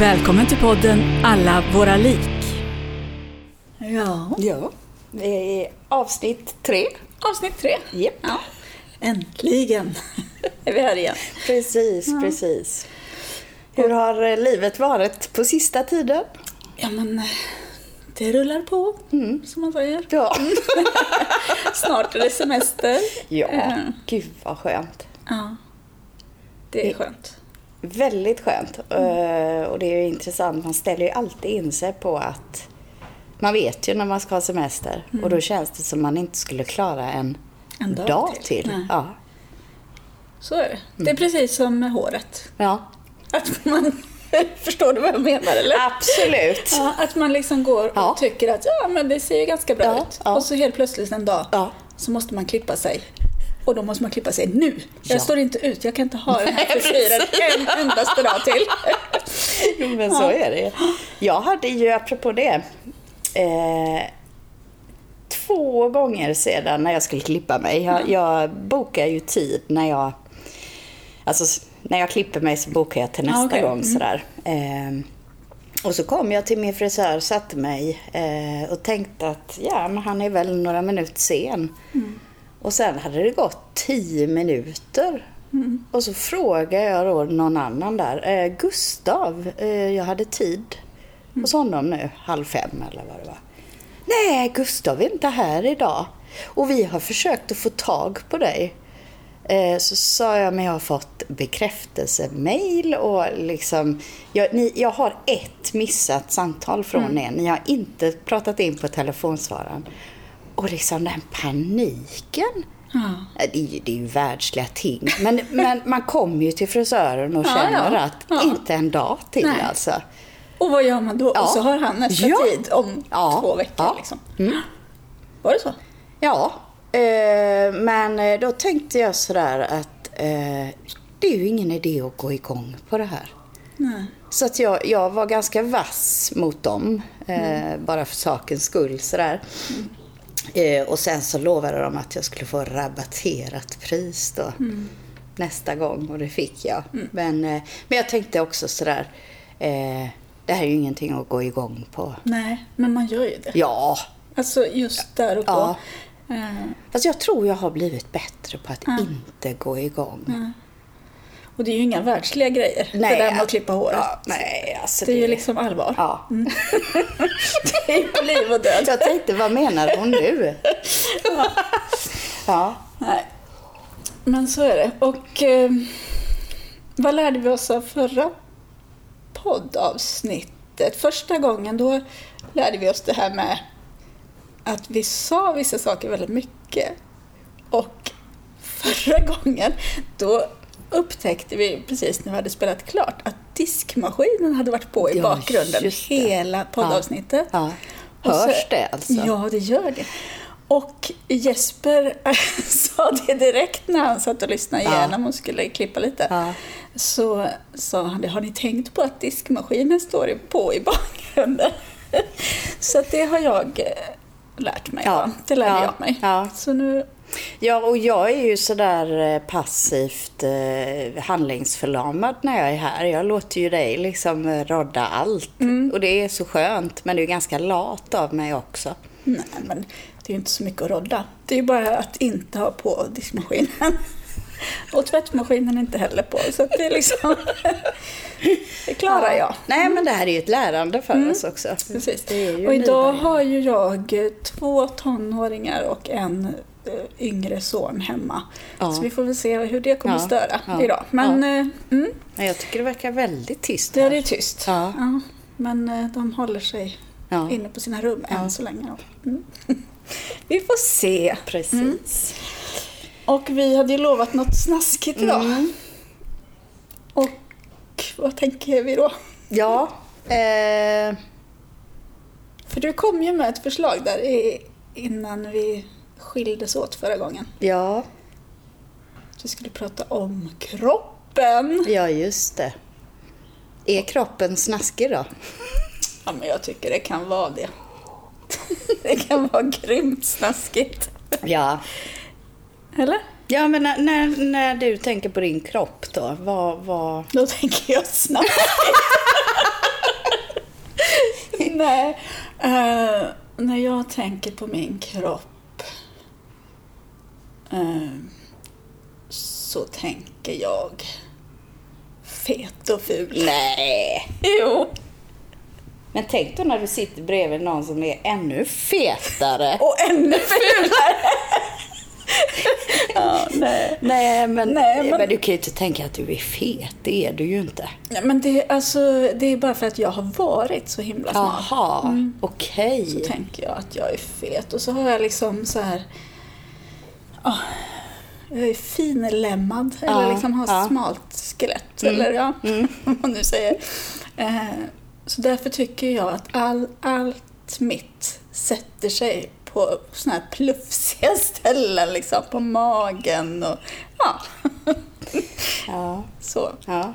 Välkommen till podden Alla våra lik. Ja, Ja, det är avsnitt tre. avsnitt tre. Japp. Ja. Äntligen är vi här igen. Precis, precis. Hur har eh, livet varit på sista tiden? Ja, men det rullar på, som man säger. Ja. Snart är det semester. Ja, Eh, gud vad skönt. ja. Det är skönt. Väldigt skönt. Eh, Och det är ju intressant, man ställer ju alltid in sig på att man vet ju när man ska ha semester och då känns det som man inte skulle klara en, En dag dag, till. till. Ja. Så är det. Det är precis som med håret. ja, Att man, förstår du vad jag menar eller? absolut. Ja, att man liksom går och Ja. tycker att ja, men det ser ju ganska bra Ja, ut. Och så helt plötsligt en dag så måste man klippa sig. Och då måste man klippa sig nu. Jag Ja. står inte ut, jag kan inte ha den här frisyren en endaste dag till. Jo, men så är det Jag hade ju, apropå det, eh, två gånger sedan när jag skulle klippa mig. Jag, jag bokar ju tid när jag... Alltså, när jag klipper mig så bokar jag till nästa okej. gång. Mm. Sådär. Eh, och så kom jag till min frisör, satte mig eh, och tänkte att ja, men han är väl några minuter sen. Och sen hade det gått tio minuter. Och så frågade jag då någon annan där, eh, Gustav, eh, jag hade tid hos honom nu, halv fem eller vad det var. Nej, Gustav är inte här idag. Och vi har försökt att få tag på dig. Eh, så sa jag, men jag har fått bekräftelsemail och liksom, jag, ni, jag har ett missat samtal från er. Ni har inte pratat in på telefonsvararen. Och liksom den paniken. Ja. Det är, ju, det är ju världsliga ting. Men, men man kommer ju till frisören och känner ja. att Ja. inte en dag till Nej. alltså. Och vad gör man då? Och så har han nästa tid om två veckor. Liksom. Var det så? Ja, eh, men eh, då tänkte jag sådär att eh, det är ju ingen idé att gå igång på det här. Nej. Så att jag, jag var ganska vass mot dem, eh, bara för sakens skull sådär. Eh, och sen så lovade de att jag skulle få rabatterat pris då nästa gång och det fick jag. Men, eh, men jag tänkte också sådär, eh, det här är ju ingenting att gå igång på. Nej, men man gör ju det. Ja, Alltså just där och då. Ja. Eh, fast jag tror jag har blivit bättre på att Ja. inte gå igång. Och det är ju inga världsliga grejer, det där med att klippa håret. Ja, nej, alltså Det är ju liksom allvar. Ja. Det är ju på liv och död. Jag tänkte, vad menar hon nu? ja. Nej. Men så är det. Och eh, vad lärde vi oss av förra poddavsnittet? Första gången då lärde vi oss det här med att vi sa vissa saker väldigt mycket. Och förra gången då upptäckte vi precis när vi hade spelat klart att diskmaskinen hade varit på i Ja, bakgrunden hela poddavsnittet. Ja. Så- Hörs det alltså? Ja, det gör det. Och Jesper sa det direkt när han satt och lyssnade Ja. igenom och skulle klippa lite. Ja. Så sa han det, har ni tänkt på att diskmaskinen står på i bakgrunden? Så det har jag eh, lärt mig. Ja. va? Det lärde Ja. jag mig. Ja. Så nu, Ja, och jag är ju sådär eh, passivt eh, handlingsförlamad när jag är här. Jag låter ju dig liksom eh, rodda allt. Och det är så skönt, men det är ganska lat av mig också. nej men det är ju inte så mycket att rodda. Det är ju bara att inte ha på diskmaskinen. Och tvättmaskinen inte heller på. Så det är liksom... det klarar jag. Nej, men det här är ju ett lärande för oss också. Precis. Och idag har ju jag två tonåringar och en yngre son hemma. Ja. Så vi får väl se hur det kommer Ja, störa ja, idag. Men eh, mm, jag tycker det verkar väldigt tyst det här. är det tyst. Ja. Men eh, de håller sig Ja. inne på sina rum Ja. än så länge. Mm. Vi får se. Precis. Och vi hade ju lovat något snaskigt idag. Mm. Och vad tänker vi då? Ja. Eh, För du kom ju med ett förslag där innan vi skildes åt förra gången. ja. Vi skulle prata om kroppen. ja, just det. Är kroppen snaskig då? Ja, men jag tycker det kan vara det. Det kan vara grymt snaskigt. Ja. Eller? Ja, men när, när, när du tänker på din kropp då, vad... vad... Då tänker jag snaskigt. Nej, eh, när jag tänker på min kropp så tänker jag fet och ful. Nej! Jo. Men tänk då när du sitter bredvid någon som är ännu fetare. Och ännu fulare. ja, nej. Nej, men, Nej, men- men... du kan ju inte tänka att du är fet. Det är du ju inte. Ja, men det, alltså, det är bara för att jag har varit så himla smal. Jaha, okej. Så tänker jag att jag är fet. Och så har jag liksom så här... jag är finlemmad, eller Ja, liksom har ja. Mm. smalt skelett, eller ja, vad man nu säger. Eh, så därför tycker jag att all, allt mitt sätter sig på såna här plufsiga ställen, liksom på magen och ja, Ja, så. ja.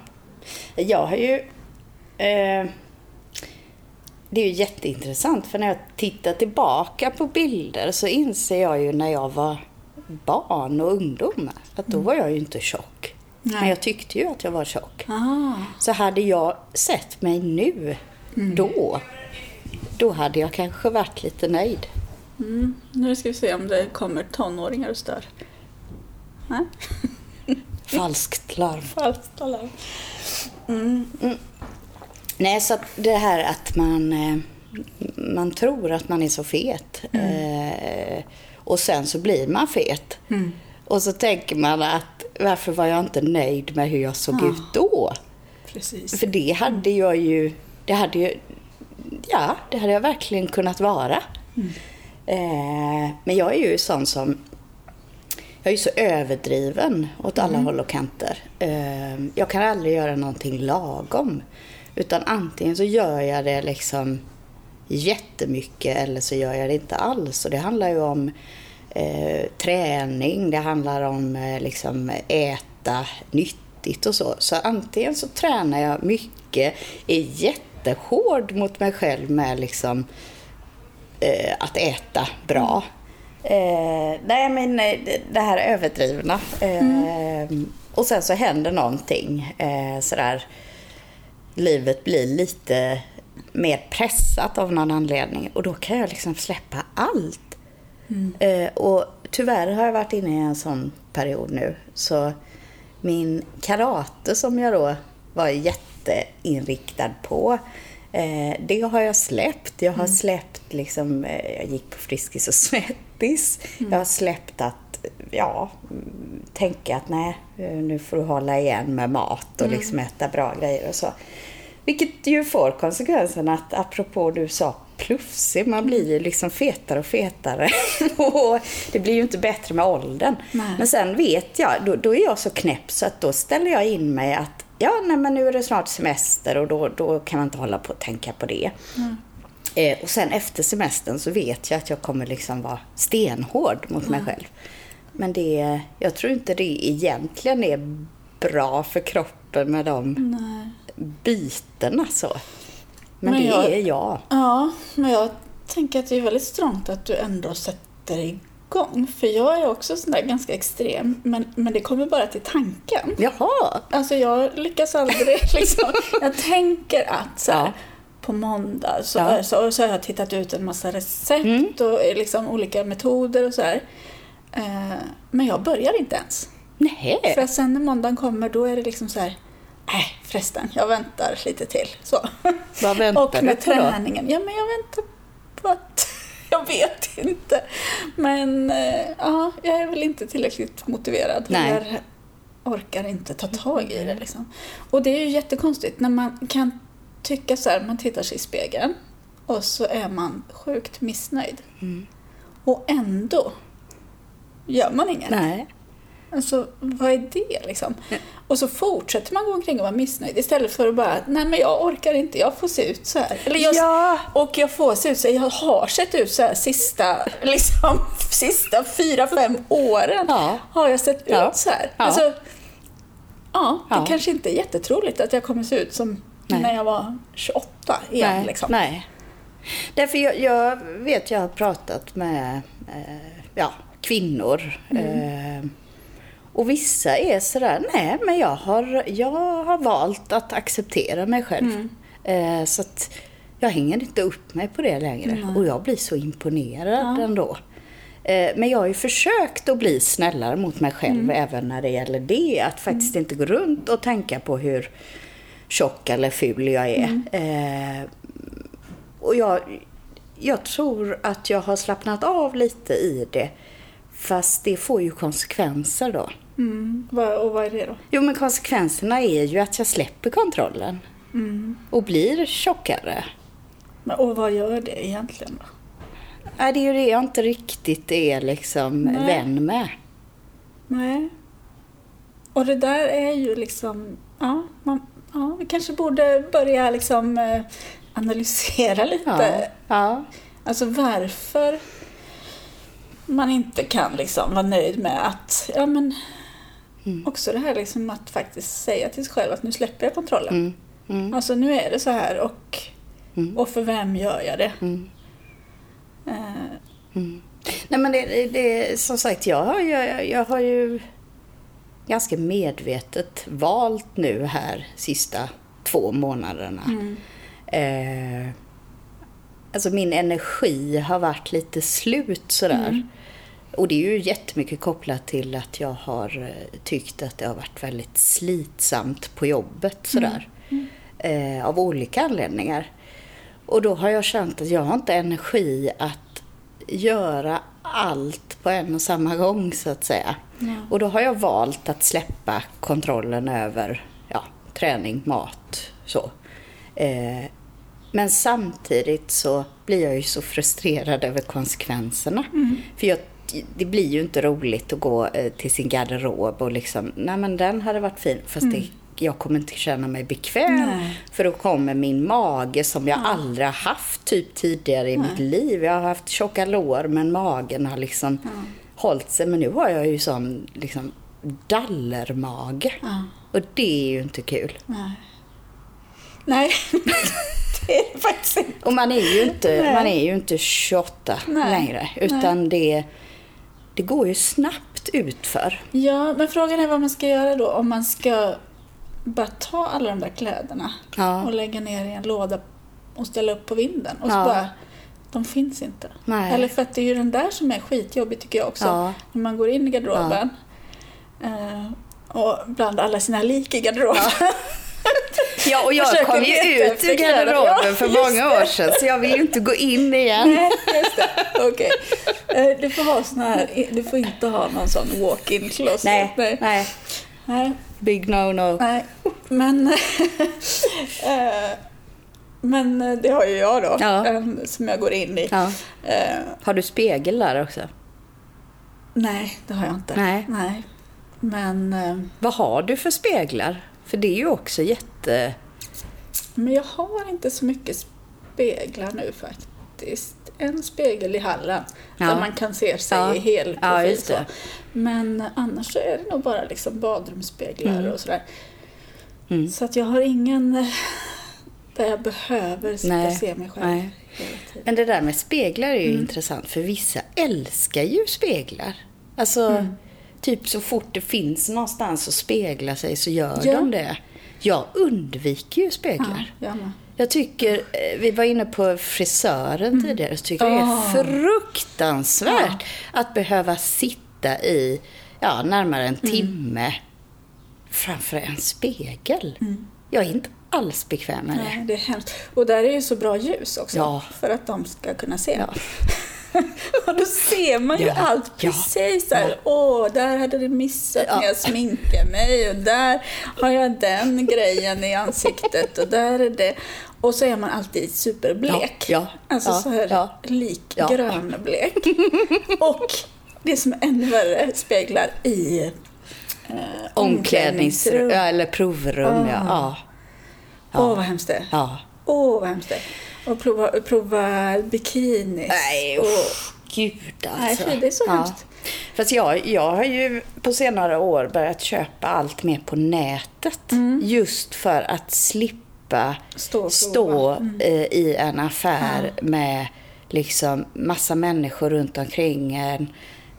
Jag har ju... Eh, det är ju jätteintressant för när jag tittar tillbaka på bilder så inser jag ju när jag var barn och ungdom att då var jag ju inte tjock. Nej. Men jag tyckte ju att jag var tjock. Ah, Så hade jag sett mig nu, då, då hhade jag kanske varit lite nöjd. mm. Nu ska vi se om det kommer tonåringar och stör. Nej, Falskt larm. falskt alarm. Nej, så det här att man, eh, man tror att man är så fet eh, och sen så blir man fet. Och så tänker man att varför var jag inte nöjd med hur jag såg Ja. ut då? Precis. För det hade jag ju, det hade ju, ja, det hade jag verkligen kunnat vara. Eh, men jag är ju sån som, jag är ju så överdriven åt alla håll och kanter. Eh, jag kan aldrig göra någonting lagom. Utan antingen så gör jag det liksom jättemycket eller så gör jag det inte alls. Och det handlar ju om eh, träning, det handlar om eh, liksom äta nyttigt och så. Så antingen så tränar jag mycket, är jättehård mot mig själv med liksom eh, att äta bra. Eh, nej men eh, det- här överdrivna. Eh, Och sen så händer någonting sådär. Livet blir lite mer pressat av någon anledning och då kan jag liksom släppa allt. Eh, och tyvärr har jag varit inne i en sån period nu. Så min karate som jag då var jätteinriktad på, eh, det har jag släppt. Jag har släppt liksom, eh, jag gick på Friskis och Svettis. Jag har släppt att, ja, mm, tänka att nej, eh, nu får du hålla igen med mat och liksom äta bra grejer och så. Vilket ju får konsekvensen att, apropå du sa plufsig, man blir ju liksom fetare och fetare. och det blir ju inte bättre med åldern. Nej. Men sen vet jag, då, då är jag så knäpp så att då ställer jag in mig att ja, nej, men nu är det snart semester och då, då kan man inte hålla på och tänka på det. Eh, och sen efter semestern så vet jag att jag kommer liksom vara stenhård mot mig själv. Men det, jag tror inte det egentligen är bra för kroppen med de Nej. Bytena så. Men, Men det jag- är jag. Ja, men jag tänker att det är väldigt strångt att du ändå sätter igång. För jag är också sån där ganska extrem, men, men det kommer bara till tanken. Jaha! Alltså jag lyckas aldrig liksom. Jag tänker att så här, på måndag så, Ja. så, så har jag tittat ut en massa recept Mm. och eh, liksom olika metoder och så här. Eh, men jag börjar inte ens. Nej. För sen när måndagen kommer då är det liksom så här. Nej förresten, jag väntar lite till. Så. Vad väntar och med du på då? träningen. Ja men jag väntar på att... Jag vet inte. Men eh, ja, jag är väl inte tillräckligt motiverad. Nej. Eller orkar inte ta tag i det liksom. Och det är ju jättekonstigt när man kan tycka så här, man tittar sig i spegeln och så är man sjukt missnöjd. Mm. Och ändå gör man inget. Nej. Alltså, vad är det liksom? Och så fortsätter man gå omkring och vara missnöjd istället för att bara, nej men jag orkar inte, jag får se ut så här. Eller jag, Ja. Och jag får se ut så här, jag har sett ut så här sista, liksom, sista fyra, fem åren. Ja. Har jag sett Ja. ut så här. Ja. Alltså, ja, det Ja. kanske inte är jättetroligt att jag kommer se ut som Nej. när jag var 28 igen. nej, liksom. nej. Därför jag, jag vet, jag har pratat med eh, ja, kvinnor. Eh, och vissa är sådär, nej men jag har, jag har valt att acceptera mig själv. Eh, så att jag hänger inte upp mig på det längre. Och jag blir så imponerad ändå. Eh, Men jag har ju försökt att bli snällare mot mig själv även när det gäller det. Att faktiskt inte gå runt och tänka på hur tjock eller ful jag är. Eh, och jag, jag tror att jag har slappnat av lite i det. Fast det får ju konsekvenser då. Mm. Och vad är det då? Jo, men konsekvenserna är ju att jag släpper kontrollen. Och blir tjockare. Men, och vad gör det egentligen då? Nej, det är ju det jag inte riktigt är liksom Nej. vän med. Nej. Och det där är ju liksom, ja, man, ja vi kanske borde börja liksom eh, analysera lite. Ja, ja. Alltså varför man inte kan liksom vara nöjd med att, ja men Mm. också det här liksom att faktiskt säga till sig själv att nu släpper jag kontrollen. Mm, mm, Alltså nu är det så här och, Mm. och för vem gör jag det? mm. Eh, Nej men det, det, som sagt, jag har, jag, jag har ju ganska medvetet valt nu här sista två månaderna. Eh, alltså min energi har varit lite slut sådär. Och det är ju jättemycket kopplat till att jag har eh, tyckt att det har varit väldigt slitsamt på jobbet sådär. Eh, av olika anledningar. Och då har jag känt att jag har inte energi att göra allt på en och samma gång så att säga. Och då har jag valt att släppa kontrollen över ja, träning, mat, så. Eh, men samtidigt så blir jag ju så frustrerad över konsekvenserna. För jag, det blir ju inte roligt att gå eh, till sin garderob och liksom, nej men den hade varit fin. Fast det, jag kommer inte känna mig bekväm. Nej. För då kommer min mage som jag aldrig har haft typ tidigare i mitt liv. Jag har haft tjocka lår men magen har liksom hållit sig. Men nu har jag ju sån liksom dallermage. Ja. Och det är ju inte kul. nej. Nej, det är det faktiskt inte. Och man är ju inte, Nej. man är ju inte 28 Nej. längre. Utan det, det går ju snabbt utför. Ja, men frågan är vad man ska göra då. Om man ska bara ta alla de där kläderna Ja. och lägga ner i en låda och ställa upp på vinden. Och så Ja. bara, de finns inte. Nej. Eller för att det är ju den där som är skitjobbig tycker jag också. Ja. När man går in i garderoben eh, och bland alla sina lik i garderoben. Ja, och jag Försöker kom ju ut ur garderoben för många år sedan. Så jag vill ju inte gå in igen. Nej, just det. Okej. Eh, Du får ha sån här, du får inte ha någon sån walk-in closet. Nej, Nej. nej. Nej. Big no-no. Nej, men... eh, men det har ju jag då, Ja. eh, som jag går in i. Ja. Har du spegel där också? nej, det har jag inte. Nej. nej. Men, Vad har du för speglar? För det är ju också jätte... men jag har inte så mycket speglar nu faktiskt. En spegel i hallen Ja. där man kan se sig Ja. i hel Ja, profil. det. Men annars är det nog bara liksom badrumsspeglar och sådär. Mm. Så att jag har ingen eh, där jag behöver sitta Nej, och se mig själv nej. Men det där med speglar är ju Mm. intressant för vissa älskar ju speglar. Alltså, Mm. Typ så fort det finns någonstans att spegla sig så gör Ja. de det. Jag undviker ju speglar. Ja, jag tycker, eh, vi var inne på frisören tidigare, så tycker jag det är Ah. fruktansvärt att behöva sitta i ja, närmare en timme framför en spegel. Jag är inte alls bekväm med det. Nej, det är hemskt. Och där är ju så bra ljus också. Ja. För att de ska kunna se. Ja. och då ser man ju Ja, allt ja, precis där. Åh, där hade du missat när Ja. jag sminkar mig. Och där har jag den grejen i ansiktet. Och där är det. Och så är man alltid superblek. Ja, ja, alltså ja, så här ja. likgrönblek. och det som är ännu värre, speglar i eh, Omklädningsrum, ja, eller provrum, ja. Ah. ja. Åh, vad hemskt det är. Ja. Åh, vad hemskt det. Och prova, prova bikinis. Nej, och, gud Nej, alltså. fy, det är så hemskt. Fast jag, jag har ju på senare år börjat köpa allt mer på nätet. Just för att slippa Stå stå. Mm. eh, i en affär med liksom massa människor runt omkring en.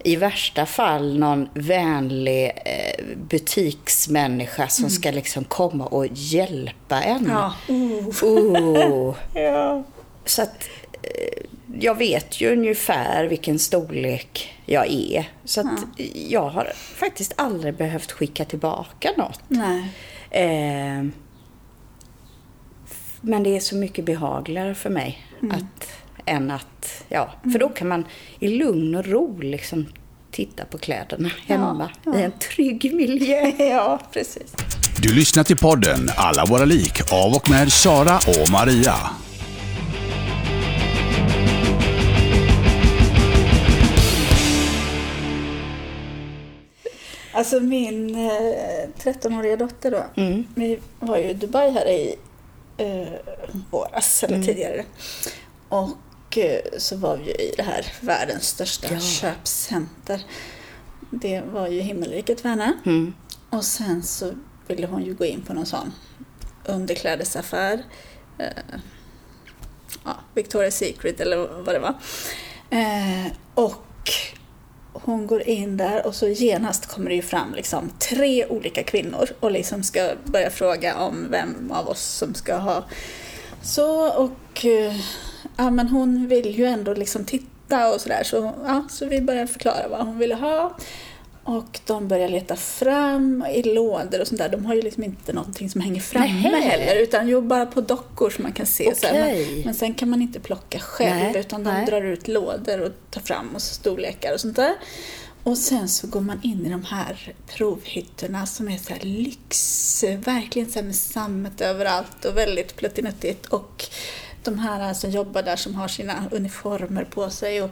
I värsta fall någon vänlig eh, butiksmänniska som ska liksom komma och hjälpa en. Mm. Ja. Uh. Oh. ja. Så att eh, jag vet ju ungefär vilken storlek jag är. Så att jag har faktiskt aldrig behövt skicka tillbaka något. Nej. Eh, men det är så mycket behagligare för mig att, än att, ja, för då kan man i lugn och ro liksom titta på kläderna hemma i en trygg miljö. Ja, precis. Du lyssnar till podden Alla våra lik av och med Sara och Maria. Alltså min eh, 13-åriga dotter då, vi var ju i Dubai här i eh, våras, eller tidigare. Och eh, så var vi ju i det här världens största Ja. köpcenter. Det var ju himmelriket för henne. Mm. Och sen så ville hon ju gå in på någon sån underklädesaffär. Eh, ja, Victoria's Secret eller vad det var. Eh, och hon går in där och så genast kommer det ju fram liksom tre olika kvinnor och liksom ska börja fråga om vem av oss som ska ha så och eh, ja men hon vill ju ändå liksom titta och sådär så, ja, så vi börjar förklara vad hon ville ha. Och de börjar leta fram i lådor och sånt där. De har ju liksom inte någonting som hänger framme Nähä. heller utan ju bara på dockor som man kan se. Så här. Okej. Men, men sen kan man inte plocka själv Nej, utan de nej. drar ut lådor och tar fram och storlekar och sånt där. Och sen så går man in i de här provhytterna som är så här lyx, verkligen så med sammet överallt och väldigt pluttinuttigt. Och de här som jobbar där som har sina uniformer på sig. Och,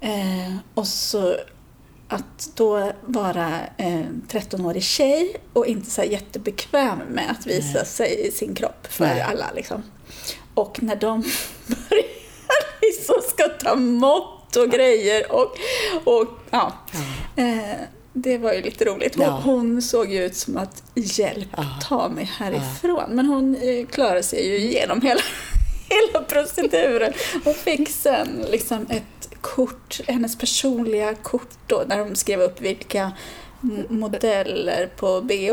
eh, och så att då vara eh, 13-årig tjej och inte så jättebekväm med att visa sig i sin kropp för Nej. alla. Liksom. Och när de börjar liksom ska ta mått och grejer och, och ja. Eh, det var ju lite roligt. Hon, Ja. hon såg ju ut som att hjälp, Ja. ta mig härifrån. Men hon eh, klarade sig ju igenom hela, hela proceduren och fick sen liksom ett kort, hennes personliga kort då, när de skrev upp vilka modeller på bh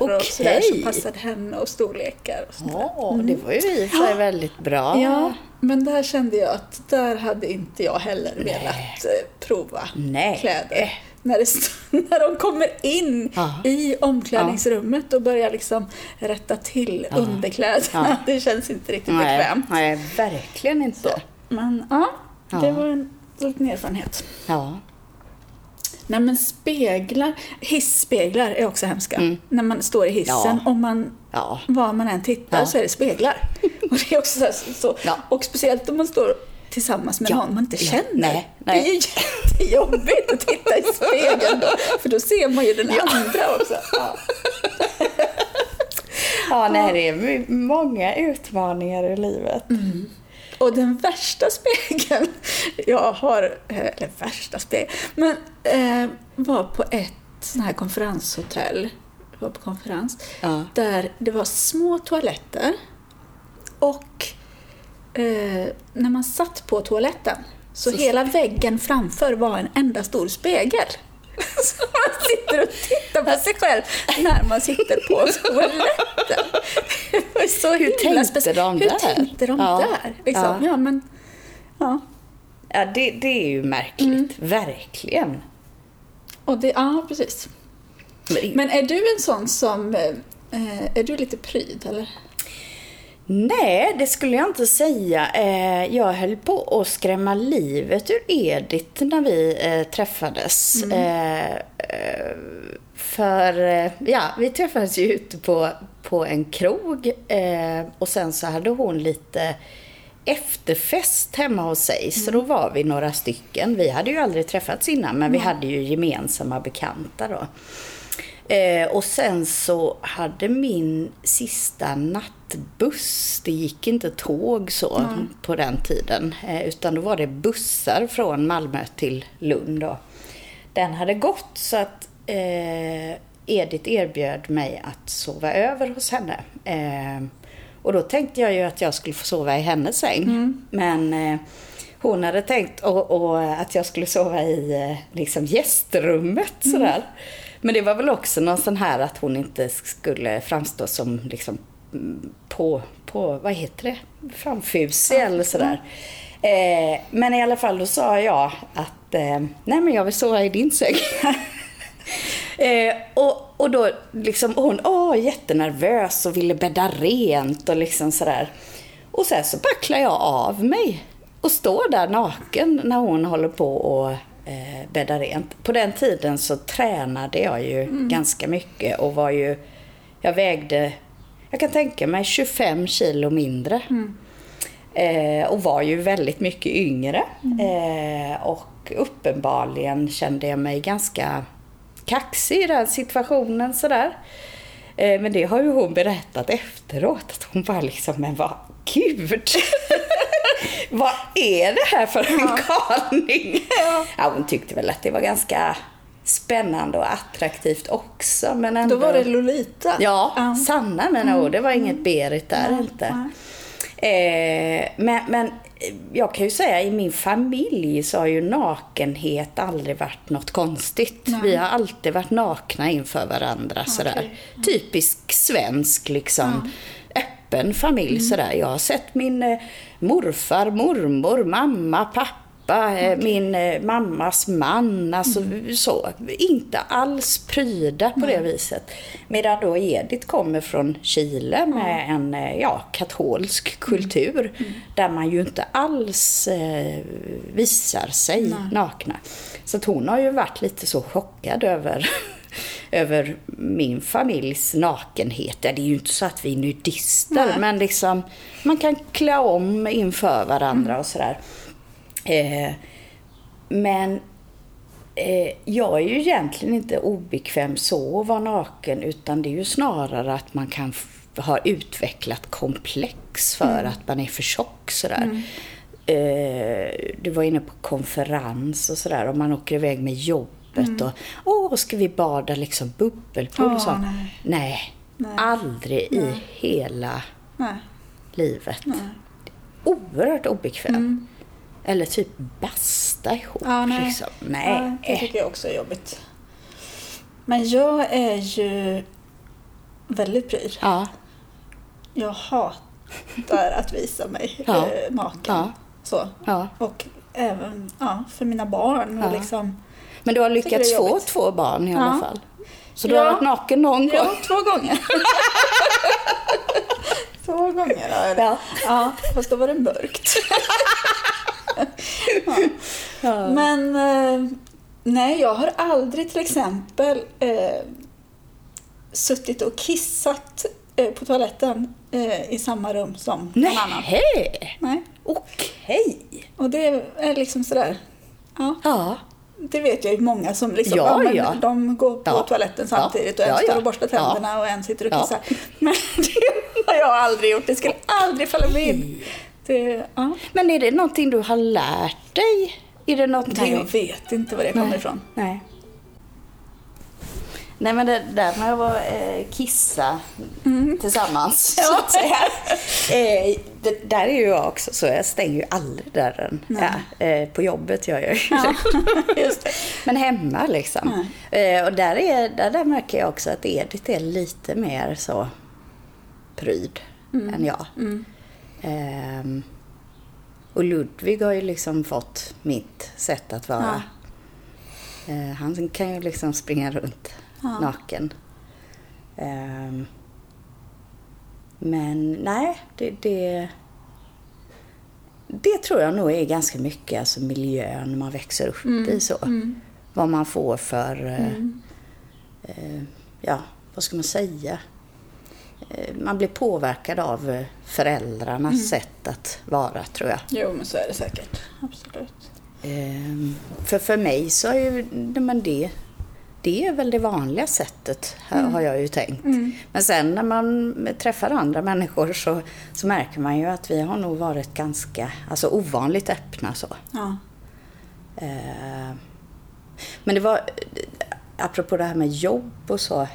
och sådär som passade henne och storlekar. Och sånt där. Ja, det var ju i sig väldigt bra. Ja, men där kände jag att där hade inte jag heller velat eh, prova Nej. kläder. När, det, när de kommer in Ja. i omklädningsrummet och börjar liksom rätta till underkläderna. Ja. Det känns inte riktigt Nej, bekvämt. nej, verkligen inte. Men ja, det var en liten erfarenhet. Ja. Nej men speglar, hisspeglar är också hemska. När man står i hissen, Mm. Ja. om man, Ja. var man än tittar Ja. så är det speglar. Och, det är också så, så, Ja. och speciellt om man står tillsammans med Ja. någon man inte Ja. känner. Nej, nej. Det är ju jättejobbigt att titta i spegeln då, för då ser man ju den andra också. Ja. Ja, nej, det är många utmaningar i livet. Och den värsta spegeln jag har, eh, eller värsta spegeln, men eh, var på ett sån här konferenshotell, var på konferens, Ja. där det var små toaletter och eh, när man satt på toaletten så, hela väggen framför var en enda stor spegel. Så man sitter och tittar på sig själv när man sitter på toaletten. Så Hur tänkte de Hur där? tänkte de Ja. där? Liksom. Ja. Ja. men, ja. Ja, det, det är ju märkligt. Verkligen. Och det, ja, precis. Men, är du en sån som... eh, Är du lite pryd, eller? Nej, det skulle jag inte säga. Eh, Jag höll på att skrämma livet ur Edith när vi eh, träffades. Eh, eh, För, ja, vi träffades ju ute på, på en krog och sen så hade hon lite efterfest hemma hos sig. Så då var vi några stycken. Vi hade ju aldrig träffats innan, men vi hade ju gemensamma bekanta då. Och sen så hade min sista nattbuss, det gick inte tåg så på den tiden, eh, utan då var det bussar från Malmö till Lund. Då. Den hade gått så att eh, Edith erbjöd mig att sova över hos henne. Eh, och då tänkte jag ju att jag skulle få sova i hennes säng. Men eh, hon hade tänkt och, och att jag skulle sova i eh, liksom gästrummet sådär. Men det var väl också någon sån här att hon inte skulle framstå som liksom mm, på, på vad heter det, framfusig eller sådär. Eh, men i alla fall då sa jag att eh, nej men jag vill sova i din säng. Eh, och, och då liksom hon, åh, jättenervös och ville bädda rent och liksom sådär. Och sen så backlar jag av mig och står där naken när hon håller på och eh, bädda rent. På den tiden så tränade jag ju ganska mycket och var ju, jag vägde, jag kan tänka mig 25 kilo mindre. Eh, och var ju väldigt mycket yngre. Eh, och uppenbarligen kände jag mig ganska kaxig i den situationen sådär. Eh, men det har ju hon berättat efteråt. Att hon bara liksom, men vad gud! vad är det här för en galning? Ja. hon tyckte väl att det var ganska spännande och attraktivt också. Men ändå... Då var det Lolita. Ja, Ja. sanna mina ord. Det var inget Berit där Nej, inte. Eh, men, men jag kan ju säga i min familj så har ju nakenhet aldrig varit något konstigt. Nej. Vi har alltid varit nakna inför varandra sådär. Typisk svensk liksom. Öppen familj Mm. sådär. Jag har sett min eh, morfar, mormor, mamma, pappa, eh, min eh, mammas man. Alltså Mm. så. Inte alls pryda på det viset. Medan då Edith kommer från Chile med en eh, ja, katolsk kultur. Där man ju inte alls eh, visar sig nakna. Så att hon har ju varit lite så chockad över över min familjs nakenhet. Ja, det är ju inte så att vi är nudister, Nej. men liksom man kan klä om inför varandra och sådär. Eh, men eh, jag är ju egentligen inte obekväm så att vara naken, utan det är ju snarare att man kan ha utvecklat komplex för att man är för tjock sådär. Eh, du var inne på konferens och sådär, och man åker iväg med jobbet och åh, ska vi bada liksom bubbelpool Åh, och sånt. nej. Nej, Nej. aldrig i hela Nej. livet. Oerhört obekväm. Eller typ basta ihop. Ja, nej. Liksom. Nej. Ja, det tycker jag också är jobbigt. Men jag är ju väldigt pryd. Ja. Jag hatar att visa mig Ja. eh, naken. Ja. Så. Ja. Och även ja, för mina barn. Och Ja. liksom, Men du har lyckats få två barn i Ja. alla fall. Så du Ja. har varit naken någon ja, gång? två gånger. två gånger har jag det. Ja. Ja, fast då var det mörkt. Ja. Men eh, nej, jag har aldrig till exempel eh, suttit och kissat eh, på toaletten eh, i samma rum som någon annan. Nej, Nej. okej. Och det är liksom sådär. Ja, Ja. det vet jag ju många som liksom, Ja, men ja. de går på Ja. toaletten Ja. samtidigt och en Ja, står ja. och borstar Ja. tänderna och en sitter och Ja. kissar. Men det har jag aldrig gjort. Det skulle aldrig falla mig in. Det, ja. Men är det någonting du har lärt dig? Är det någonting... Nej, jag vet inte var det kommer ifrån. Nej. Nej men det där med att eh, kissa tillsammans, så att säga. Eh, det, där är ju jag också så, jag stänger ju aldrig dörren. Ja, eh, på jobbet gör jag ju. Just det. Men hemma liksom. Eh, och där, är, där, där märker jag också att Edith är lite mer så pryd än jag. Ehm, och Ludvig har ju liksom fått mitt sätt att vara. Eh, han kan ju liksom springa runt Ja. naken. Ehm, men nej, det, det, det tror jag nog är ganska mycket alltså miljön man växer upp i. så. Vad man får för, eh, eh, ja, vad ska man säga? Eh, man blir påverkad av eh, föräldrarnas sätt att vara, tror jag. Jo, men så är det säkert. Absolut. Ehm, för för mig så är ju men det, det är väl det vanliga sättet, Mm. har jag ju tänkt. Men sen när man träffar andra människor så, så märker man ju att vi har nog varit ganska, alltså ovanligt öppna så. Ja. Eh, Men det var, apropå det här med jobb och så.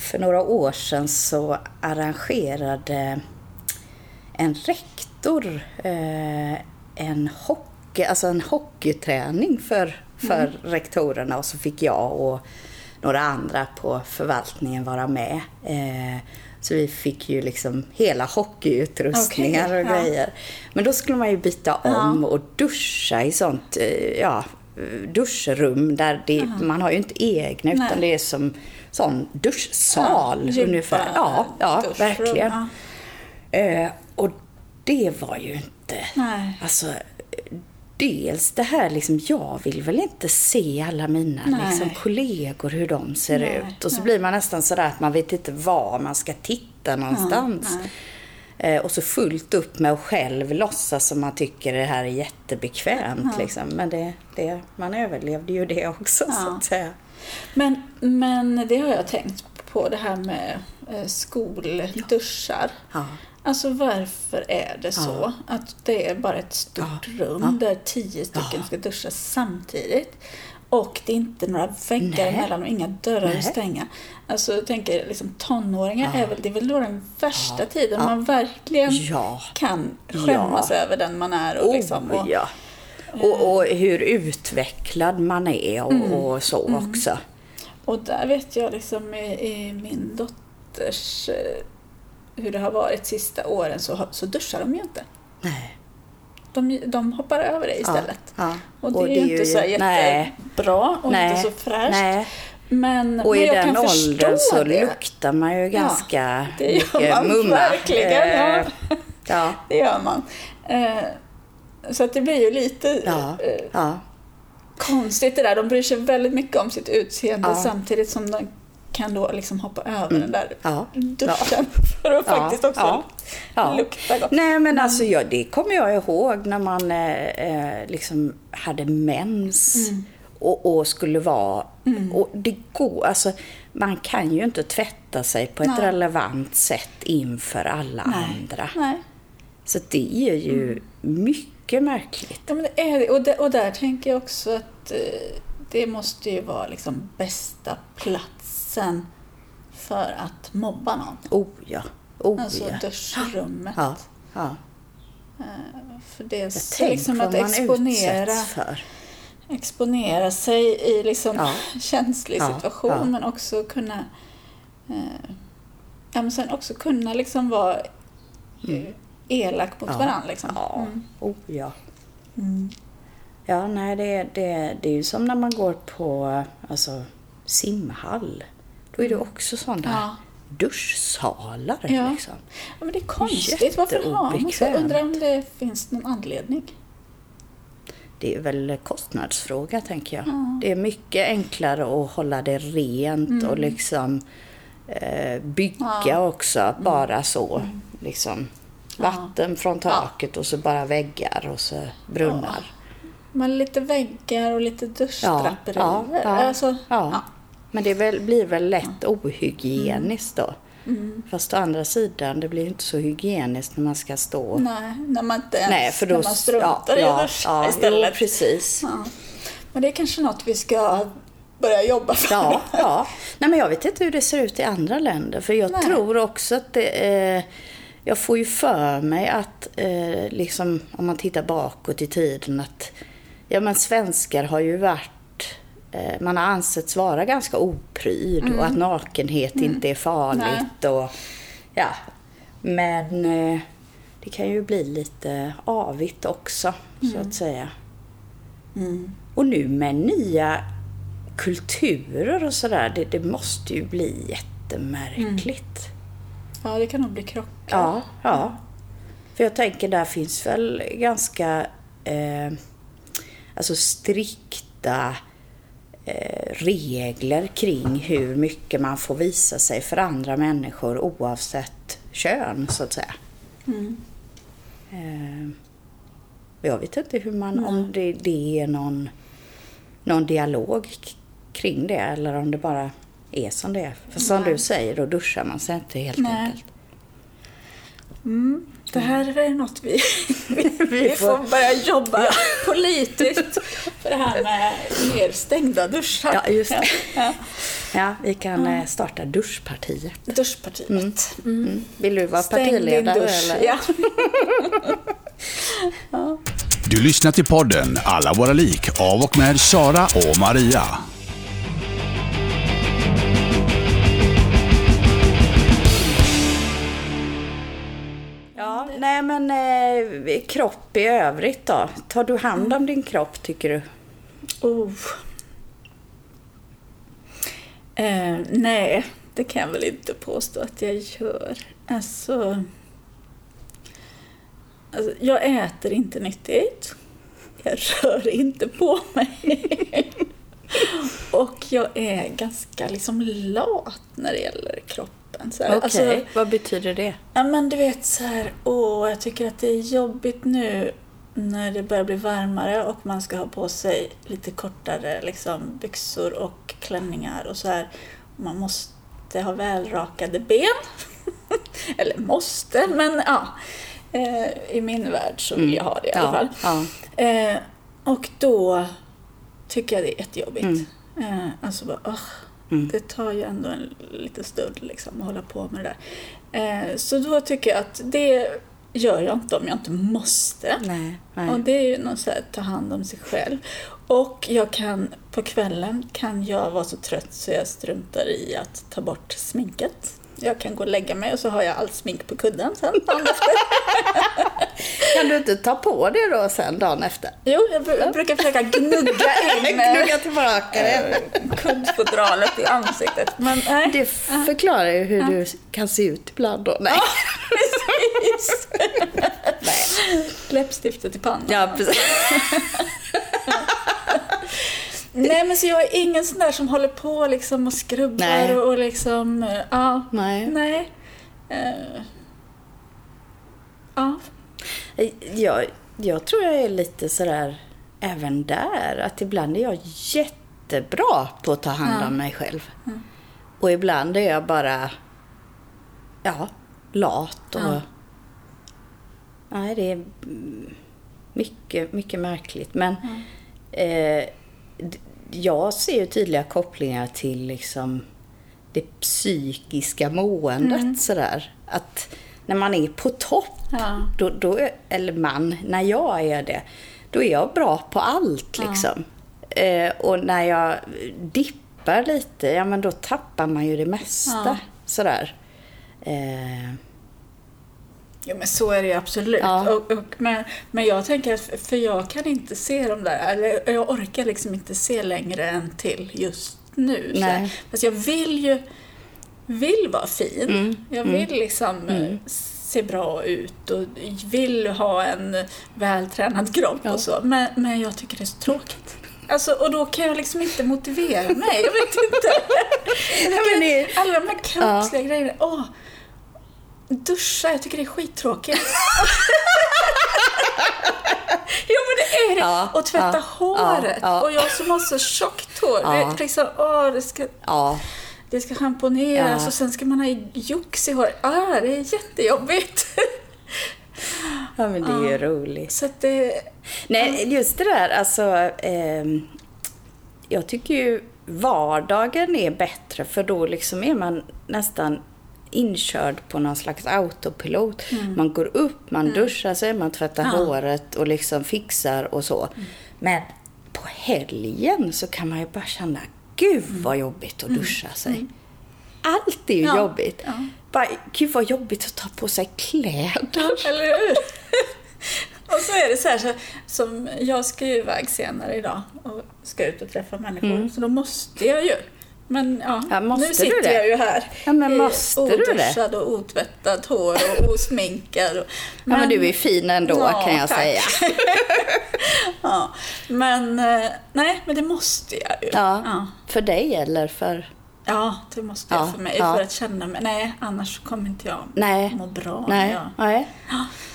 För några år sedan så arrangerade en rektor eh, en hockey, alltså en hockeyträning för, för rektorerna och så fick jag och några andra på förvaltningen vara med. Eh, Så vi fick ju liksom hela hockeyutrustningar Okej, och ja. grejer. Men då skulle man ju byta om och duscha i sånt, eh, ja, duschrum där det, man har ju inte egna utan Nej. det är som sån duschsal Ja, ungefär. Ja, ja duschrum, verkligen. ja. Eh, och det var ju inte... Nej. Alltså, dels det här liksom, jag vill väl inte se alla mina Nej. liksom, kollegor hur de ser Nej, ut. Och så blir man nästan sådär att man vet inte var man ska titta någonstans. nej. Eh, och så fullt upp med att själv låtsas som man tycker det här är jättebekvämt. Liksom. Men det, det, man överlevde ju det också så Ja. att säga. Men, men det har jag tänkt på, det här med eh, skolduschar. Ja. Alltså varför är det så att det är bara ett stort rum där tio stycken ska duscha samtidigt? Och det är inte några väggar emellan och inga dörrar Nej. att stänga. Alltså jag tänker liksom tonåringar är väl, det är väl då den värsta tiden man verkligen Ja. kan skämmas Ja. över den man är. Och liksom, och, oh, ja. Och, och hur utvecklad man är och, Mm. och så också. Och där vet jag liksom i, i min dotters eh, hur det har varit sista åren så, så duschar de ju inte. Nej. De, de hoppar över det istället. Ja. Och det är ju inte så jättebra och nej, inte så fräscht. Nej. Men, Och men i den åldern så det. luktar man ju ganska det gör mycket man mumma. verkligen, ja. Eh, ja. Det gör man. Eh, så att det blir ju lite Ja. eh, ja. konstigt det där. De bryr sig väldigt mycket om sitt utseende Ja. samtidigt som de kan då liksom hoppa över den där Ja. duschen för att faktiskt också ja, ja. lukta gott. Nej men alltså ja, det kommer jag ihåg när man eh, eh, liksom hade mens Mm. och, och skulle vara... Och det går, alltså man kan ju inte tvätta sig på ett Nej. relevant sätt inför alla andra. Nej. Så det är ju mycket märkligt. Ja, men det är det. Och, där, och där tänker jag också att eh, det måste ju vara liksom bästa platsen för att mobba någon. Oh ja, oh Alltså ja. duschrummet. Ja, ja. För det är så liksom att exponera, för. exponera sig i liksom Ja. känslig Ja, situation men också kunna eh, ja, men sen också kunna liksom vara eh, elak mot Mm. Varandra. Liksom. Ja, Mm. oh ja. Ja, nej, det, det, det är ju som när man går på alltså, simhall. Då är det också sådana Ja. duschsalar. Ja. Liksom. Ja, men det är konstigt. Varför har man så? Undrar om det finns någon anledning. Det är väl kostnadsfråga, tänker jag. Det är mycket enklare att hålla det rent och liksom eh, bygga Mm. Ja. Mm. också, bara så. Liksom. Vatten från taket och så bara väggar och så brunnar. Men lite väggar och lite duschdraperier. Ja, ja, ja, Alltså, ja. Ja. Men det väl, blir väl lätt ohygieniskt då. Mm. Fast å andra sidan, det blir ju inte så hygieniskt när man ska stå... Nej, när man inte ens Nej, för då... när man struntar i att duscha ja, istället. Jo, precis. Ja. Men det är kanske något vi ska börja jobba för. Ja, ja. Nej, men jag vet inte hur det ser ut i andra länder. För jag Nej. tror också att det... Eh, jag får ju för mig att, eh, liksom, om man tittar bakåt i tiden, att ja, men svenskar har ju varit... Eh, man har ansetts vara ganska opryd och att nakenhet inte är farligt. Och, ja. Men eh, det kan ju bli lite avigt också, så att säga. Och nu med nya kulturer och sådär, det, det måste ju bli jättemärkligt. Ja, det kan nog bli krockar. Ja, ja. För jag tänker, där finns väl ganska eh, alltså strikta regler kring hur mycket man får visa sig för andra människor oavsett kön, så att säga. Eh, jag vet inte hur man, om det, det är någon, någon dialog kring det eller om det bara är som det är. För som Nej. du säger, då duschar man sig inte helt Nej. enkelt. Mm. Det här är något vi, vi, vi får- börja jobba politiskt för det här med mer stängda duschar. Ja, just det. Ja. Ja, vi kan eh, starta duschpartiet. Duschpartiet. Mm. Vill du vara Stäng partiledare dusch. eller? Ja. Du lyssnar till podden Alla våra lik av och med Sara och Maria. Ja, nej men eh, kropp i övrigt då? Tar du hand om din kropp tycker du? Oh. Eh, nej, det kan jag väl inte påstå att jag gör. Alltså, alltså jag äter inte nyttigt. Jag rör inte på mig. Och jag är ganska liksom lat när det gäller kroppen. Så här. Okej, Alltså, vad betyder det? Ja men du vet så här, åh jag tycker att det är jobbigt nu när det börjar bli varmare och man ska ha på sig lite kortare liksom, byxor och klänningar och så här. Man måste ha välrakade ben. Eller måste, men ja. Eh, I min värld så vill jag ha det i alla fall. Ja, Eh, och då tycker jag det är jättejobbigt. Mm. Eh, alltså bara, åh, Mm. det tar ju ändå en liten stund liksom att hålla på med det där. Eh, så då tycker jag att det gör jag inte om jag inte måste. nej, nej. Och det är ju något så här, ta hand om sig själv. Och jag kan, på kvällen kan jag vara så trött så jag struntar i att ta bort sminket. Jag kan gå och lägga mig och så har jag allt smink på kudden sen dagen efter. Kan du inte ta på det då sen dagen efter? Jo, jag, bru- jag brukar försöka gnugga in eh, Gnugga tillbaka det. kuddfodralet i ansiktet. Men nej, Det förklarar ju hur du kan se ut ibland då. Nej. precis. Läppstiftet i pannan. Ja, precis. Nej, men så jag är ingen sån där som håller på liksom och skrubbar Nej. och, och liksom, eh, ja. Nej. Nej. Eh, ja. Jag, jag tror jag är lite sådär även där. Att ibland är jag jättebra på att ta hand om Ja. mig själv. Och ibland är jag bara, ja, lat och... Ja. Nej, det är mycket, mycket märkligt. Men eh, jag ser ju tydliga kopplingar till liksom det psykiska måendet sådär. Att när man är på topp, Ja. då, då, eller man, när jag är det, då är jag bra på allt liksom. Eh, och när jag dippar lite, ja men då tappar man ju det mesta. Ja. Sådär. Eh, Jo, men så är det ju absolut. Ja. Och, och, men, men jag tänker att, för jag kan inte se de där, eller jag orkar liksom inte se längre än till just nu. Så. Nej. Fast jag vill ju vill vara fin. Mm. Jag vill liksom eh, se bra ut och vill ha en vältränad kropp Ja. och så. Men, men jag tycker det är så tråkigt. Alltså, och då kan jag liksom inte motivera mig. Jag vet inte. Alla de här kroppsliga grejerna. Åh, duscha, jag tycker det är skittråkigt. jo men det är det. Ja, och tvätta ja, håret. ja. Och jag som har så tjockt hår. Det, liksom, åh, det ska det ska schamponeras och sen ska man ha jox i håret. Ah, det är jättejobbigt. ja, men det är ju roligt. Så det... Nej, just det där, alltså. ehm, jag tycker ju vardagen är bättre för då liksom är man nästan inkörd på någon slags autopilot. Man går upp, man duschar sig, man tvättar Mm. Ja. håret och liksom fixar och så. Men på helgen så kan man ju bara känna, gud vad jobbigt att duscha sig. Allt är ju Ja, jobbigt. ja. Bara, gud vad jobbigt att ta på sig kläder. Eller hur? och så är det så här, så, som jag ska ju iväg senare idag och ska ut och träffa människor, så då måste jag ju. Men ja, Ja, nu sitter det? jag ju här. Ja, men måste du det? Oduschad och otvättat hår och osminkad. Och, Ja, men du är fin ändå Ja, kan jag tack. säga. Ja, men eh, nej, men det måste jag ju. Ja. ja. För dig eller för... Ja, det måste jag Ja, för mig. För att känna mig... Nej, annars kommer inte jag Nej. må bra. Nej. Nej.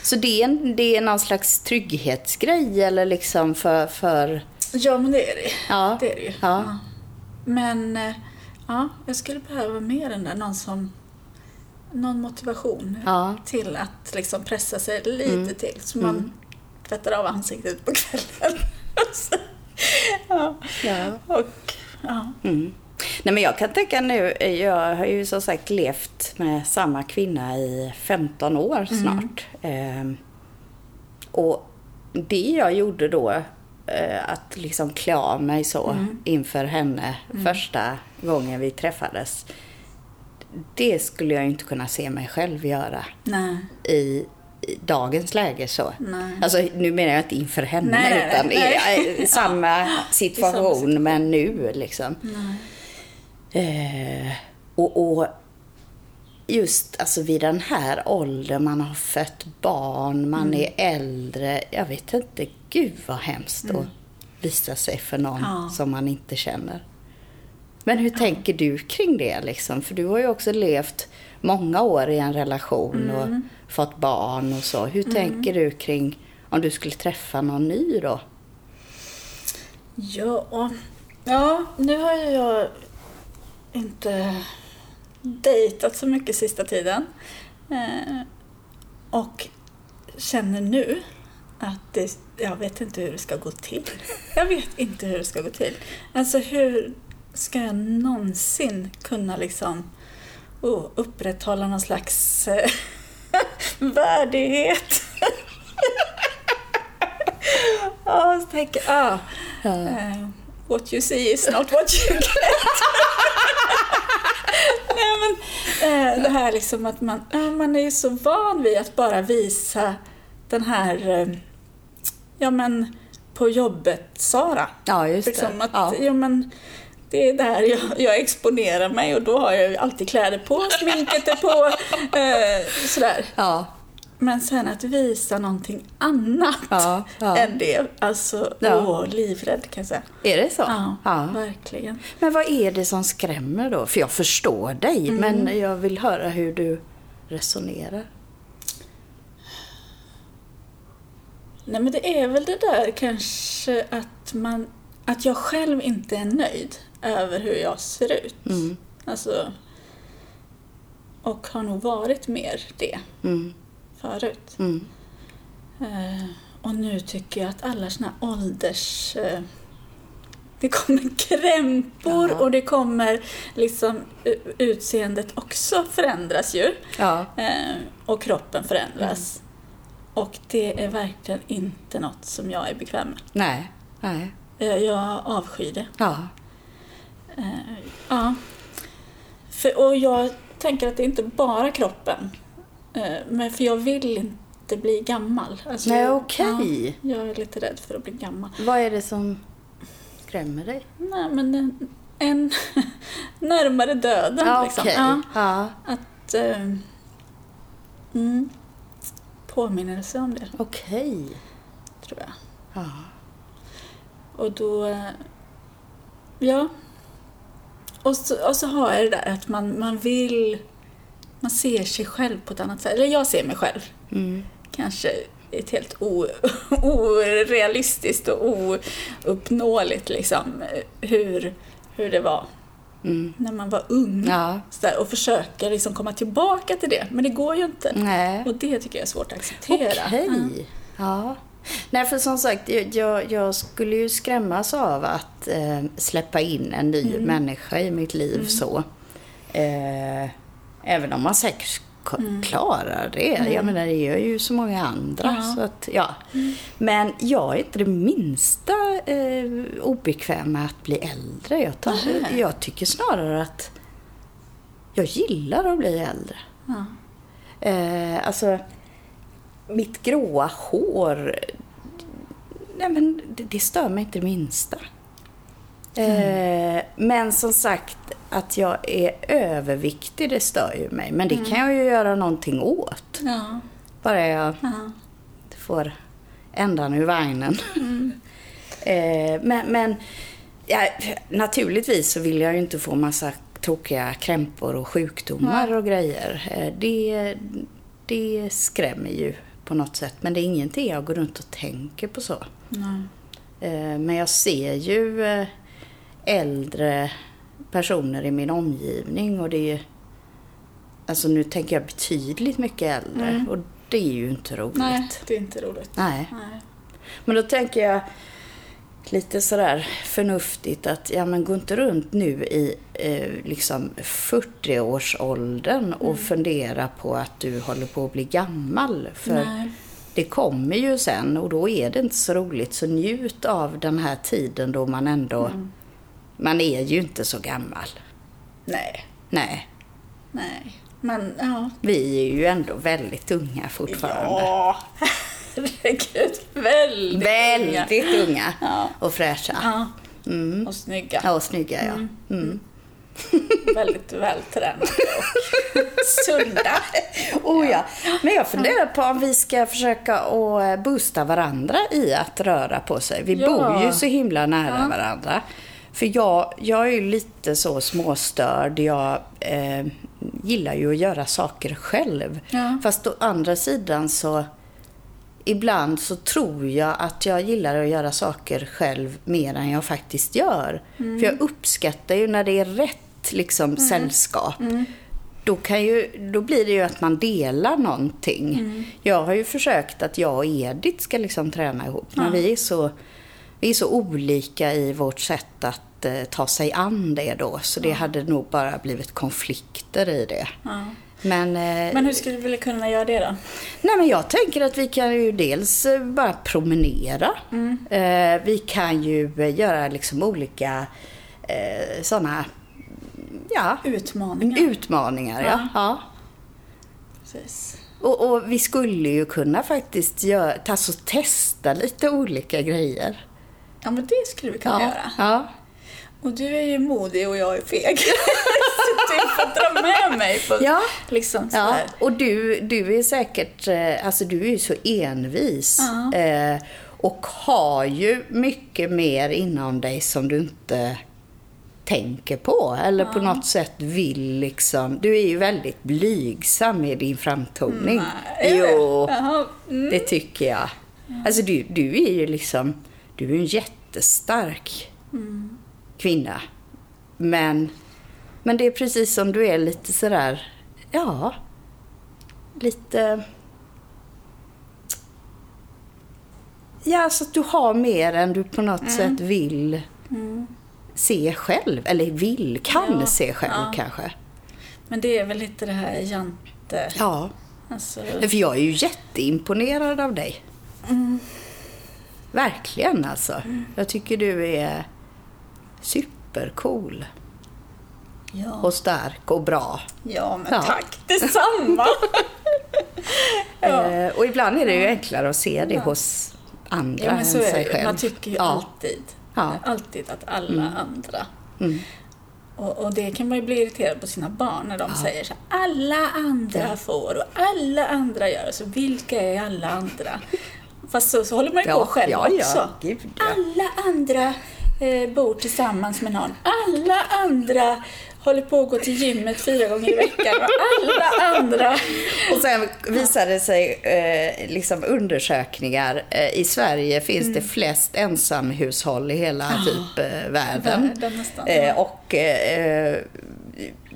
Så det är, en, det är någon slags trygghetsgrej eller liksom för... för ja, men det är det. ja. Det är det ju. Men eh, ja, jag skulle behöva mer den där, någon som någon motivation Ja. till att liksom pressa sig lite Mm. till så man tvättar av ansiktet på kvällen. ja. Ja. Och, ja. Mm. Nej, men jag kan tänka nu, jag har ju som sagt levt med samma kvinna i 15 år snart. Ehm, och det jag gjorde då, eh, att liksom klä av mig så inför henne första gången vi träffades. Det skulle jag inte kunna se mig själv göra Nej. i, i dagens läge så. Nej. Alltså nu menar jag inte inför henne Nej, utan i, i samma situation situation. men nu liksom. Eh, och, och just alltså vid den här åldern, man har fött barn, man Mm. är äldre. Jag vet inte, gud vad hemskt att visa sig för någon Mm. Ja. som man inte känner. Men hur tänker du kring det liksom? För du har ju också levt många år i en relation Mm. och fått barn och så. Hur tänker du kring om du skulle träffa någon ny då? Ja, ja, nu har ju jag inte dejtat så mycket sista tiden. Eh, och känner nu att det, jag vet inte hur det ska gå till. Jag vet inte hur det ska gå till. Alltså hur ska jag någonsin kunna liksom oh, upprätthålla någon slags eh, värdighet? Ja, så tänker jag, ah, eh, what you see is not what you get. Nej, men, eh, det här liksom att man, man är ju så van vid att bara visa den här, eh, ja men på jobbet, Sara. Ja, just Liksom det. att, Ja. ja. men, det är där jag, jag exponerar mig och då har jag ju alltid kläder på, sminket är på, eh, sådär. Ja, Men sen att visa någonting annat Ja, ja. än det, alltså, Ja. åh, livrädd kan jag säga. är det så? Ja, verkligen. Men vad är det som skrämmer då? För jag förstår dig, Mm. men jag vill höra hur du resonerar. Nej men det är väl det där kanske att man, att jag själv inte är nöjd över hur jag ser ut. Mm. Alltså, och har nog varit mer det Mm. Förut. Mm. Eh, och nu tycker jag att alla såna ålders... Eh, det kommer krämpor Ja. och det kommer liksom utseendet också förändras ju. Ja. Eh, och kroppen förändras. Och det är verkligen inte något som jag är bekväm med. Nej. Nej. Eh, jag avskyr det. Ja. Eh, ja. För, och jag tänker att det är inte bara kroppen. Eh, men för jag vill inte bli gammal. Alltså, Nej, okej. Ja, jag är lite rädd för att bli gammal. Vad är det som skrämmer dig? Nej, men en, en närmare döden. Ja, liksom. Ja, Ja, att eh, mm, påminnelse om det, okej. tror jag. Ja. Och då... eh, Ja. Och så, och så har jag det där att man, man vill... Man ser sig själv på ett annat sätt. Eller jag ser mig själv. Mm. Kanske ett helt orealistiskt och ouppnåeligt liksom. Hur, hur det var Mm. när man var ung. Ja. Där, och försöka liksom komma tillbaka till det. Men det går ju inte. Nej. Och det tycker jag är svårt att acceptera. Okej. Ja. Ja. Nej, för som sagt, jag- jag, skulle ju skrämmas av att eh, släppa in en ny Mm. människa i mitt liv så. Eh, även om man säkert Mm. klarar det. Jag menar, det gör ju så många andra. Ja. Mm. Så att, ja. Men jag är inte det minsta eh, obekväm med att bli äldre. Jag, tar, Nej. jag tycker snarare att jag gillar att bli äldre. Ja. Eh, alltså, mitt gråa hår, nej men det, det stör mig inte det minsta. Eh, men som sagt, att jag är överviktig, det stör ju mig. Men det kan jag ju göra någonting åt. Ja. Bara jag Ja. får ändan ur vagnen. eh, men men ja, naturligtvis så vill jag ju inte få massa tokiga krämpor och sjukdomar och grejer. Eh, det, det skrämmer ju på något sätt. Men det är ingenting jag går runt och tänker på så. Men jag ser ju äldre personer i min omgivning och det är Alltså nu tänker jag betydligt mycket äldre och det är ju inte roligt. Nej, det är inte roligt. Nej. Nej. Men då tänker jag lite sådär förnuftigt att ja men gå inte runt nu i eh, liksom 40-årsåldern och Mm. fundera på att du håller på att bli gammal. För Nej. det kommer ju sen och då är det inte så roligt. Så njut av den här tiden då man ändå... Mm. Man är ju inte så gammal. Nej. Nej, Nej. Men ja. vi är ju ändå väldigt unga fortfarande. Ja. Herregud. Väldigt unga. Väldigt unga Ja. och fräscha. Ja. Mm. Och snygga. Ja, och snygga ja. Mm. Väldigt vältränade och sunda. Oh ja. Men jag funderar på om vi ska försöka att boosta varandra i att röra på sig. Vi Ja. bor ju så himla nära varandra. För jag, jag är ju lite så småstörd. Jag eh, gillar ju att göra saker själv. Ja. Fast å andra sidan så Ibland så tror jag att jag gillar att göra saker själv mer än jag faktiskt gör. Mm. För jag uppskattar ju när det är rätt liksom, sällskap. Mm. Då, kan ju, då blir det ju att man delar någonting. Mm. Jag har ju försökt att jag och Edith ska liksom träna ihop. Ja. vi, är så, vi är så olika i vårt sätt att eh, ta sig an det då. Så det hade nog bara blivit konflikter i det. Ja. Men, eh, Men hur skulle du vilja kunna göra det då? Nej, men jag tänker att vi kan ju dels eh, bara promenera. Eh, vi kan ju eh, göra liksom olika eh, sådana ja, Utmaningar. utmaningar. Ja. Ja. Ja. Precis. Och, och vi skulle ju kunna faktiskt göra, alltså, testa lite olika grejer. Ja, men det skulle vi kunna ja. göra. Ja. Och du är ju modig och jag är feg. så du får dra med mig på Ja. liksom så Ja, och du, du är säkert, eh, alltså du är ju så envis. Ja. Eh, och har ju mycket mer inom dig som du inte tänker på. Eller på något sätt vill liksom. Du är ju väldigt blygsam i din framtoning. Det? Jo. Mm. det tycker jag. Alltså du, du är ju liksom, du är en jättestark Mm. kvinna. Men, men det är precis som du är lite sådär, ja, lite... Ja, alltså att du har mer än du på något sätt vill se själv. Eller vill, kan Mm. Ja, se själv ja. kanske. Men det är väl lite det här jante... Ja, Alltså, för jag är ju jätteimponerad av dig. Verkligen alltså. Jag tycker du är supercool ja. och stark och bra. ja, men Ja. tack detsamma. ja. Eh, och ibland är det ju enklare att se det hos andra ja, men än så är sig det. själv. Man tycker ju ja. alltid, Ja. alltid att alla andra Mm. Och, och det kan man ju bli irriterad på sina barn när de säger så alla andra får och alla andra gör. Så vilka är alla andra? Fast så, så håller man ju på själv ja, ja. också. Gud, ja. Alla andra eh, bor tillsammans med någon. Alla andra håller på att gå till gymmet fyra gånger i veckan. Och alla andra... Och sen visade det sig, eh, liksom undersökningar, eh, i Sverige finns det flest ensamhushåll i hela typ eh, världen. Världen Eh, ja. och eh,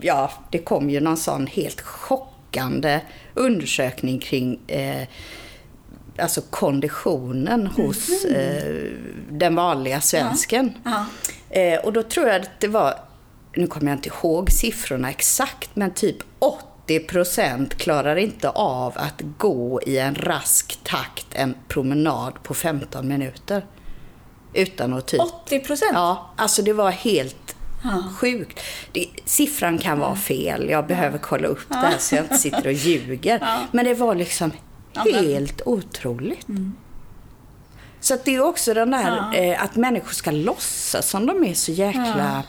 ja, det kom ju någon sån helt chockande undersökning kring eh, alltså konditionen hos eh, den vanliga svensken. Ja. Eh, och då tror jag att det var, nu kommer jag inte ihåg siffrorna exakt, men typ 80% klarar inte av att gå i en rask takt en promenad på 15 minuter. Utan att typ... 80 procent? Ja, alltså det var helt Ja. sjukt. Det, siffran kan vara fel, jag behöver kolla upp det här så jag inte sitter och ljuger. Ja. Men det var liksom Ja, helt otroligt. Så att det är också den där Ja. eh, att människor ska låtsas som de är så jäkla